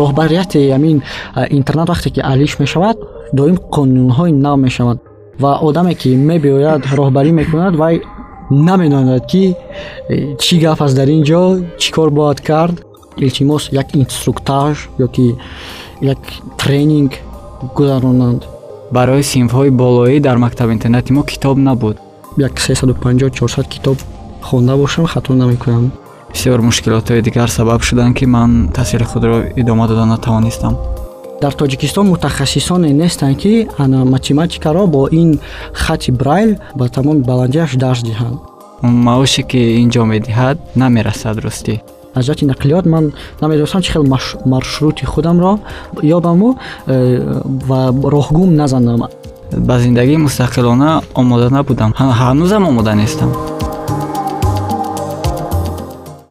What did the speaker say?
роҳбарияти ҳамин интернат вақте ки алиш мешавад доим қонунҳои нав мешаванд ва одаме ки мебиёяд роҳбарӣ мекунад вай наменонад ки э, чӣ гап аст дар ин ҷо чӣ кор бояд кард. Илтимос як инструктаж ёки як тренинг гузаронанд. Барои синфҳои болоӣ дар мактаби интернати мо китоб набуд. Як 350-400 китоб хонда бошам хато намекунам бисёр мушкилотҳои дигар сабаб шуданд ки ман таҳсили худро идома дода натавонистам. Дар тоҷикистон мутахассисоне нестанд ки математикаро бо ин хати брайл ба тамоми баландиаш дарс диҳанд. Маоше ки ин ҷо медиҳад намерасад ростӣ. Аз ҷиҳати нақлиёт ман намедонистам чӣ хел маршрути худамро ёбаму э, ва роҳгум назанам. Ба зиндагии мустақилона омода набудам. Ҳанӯзам омода нестам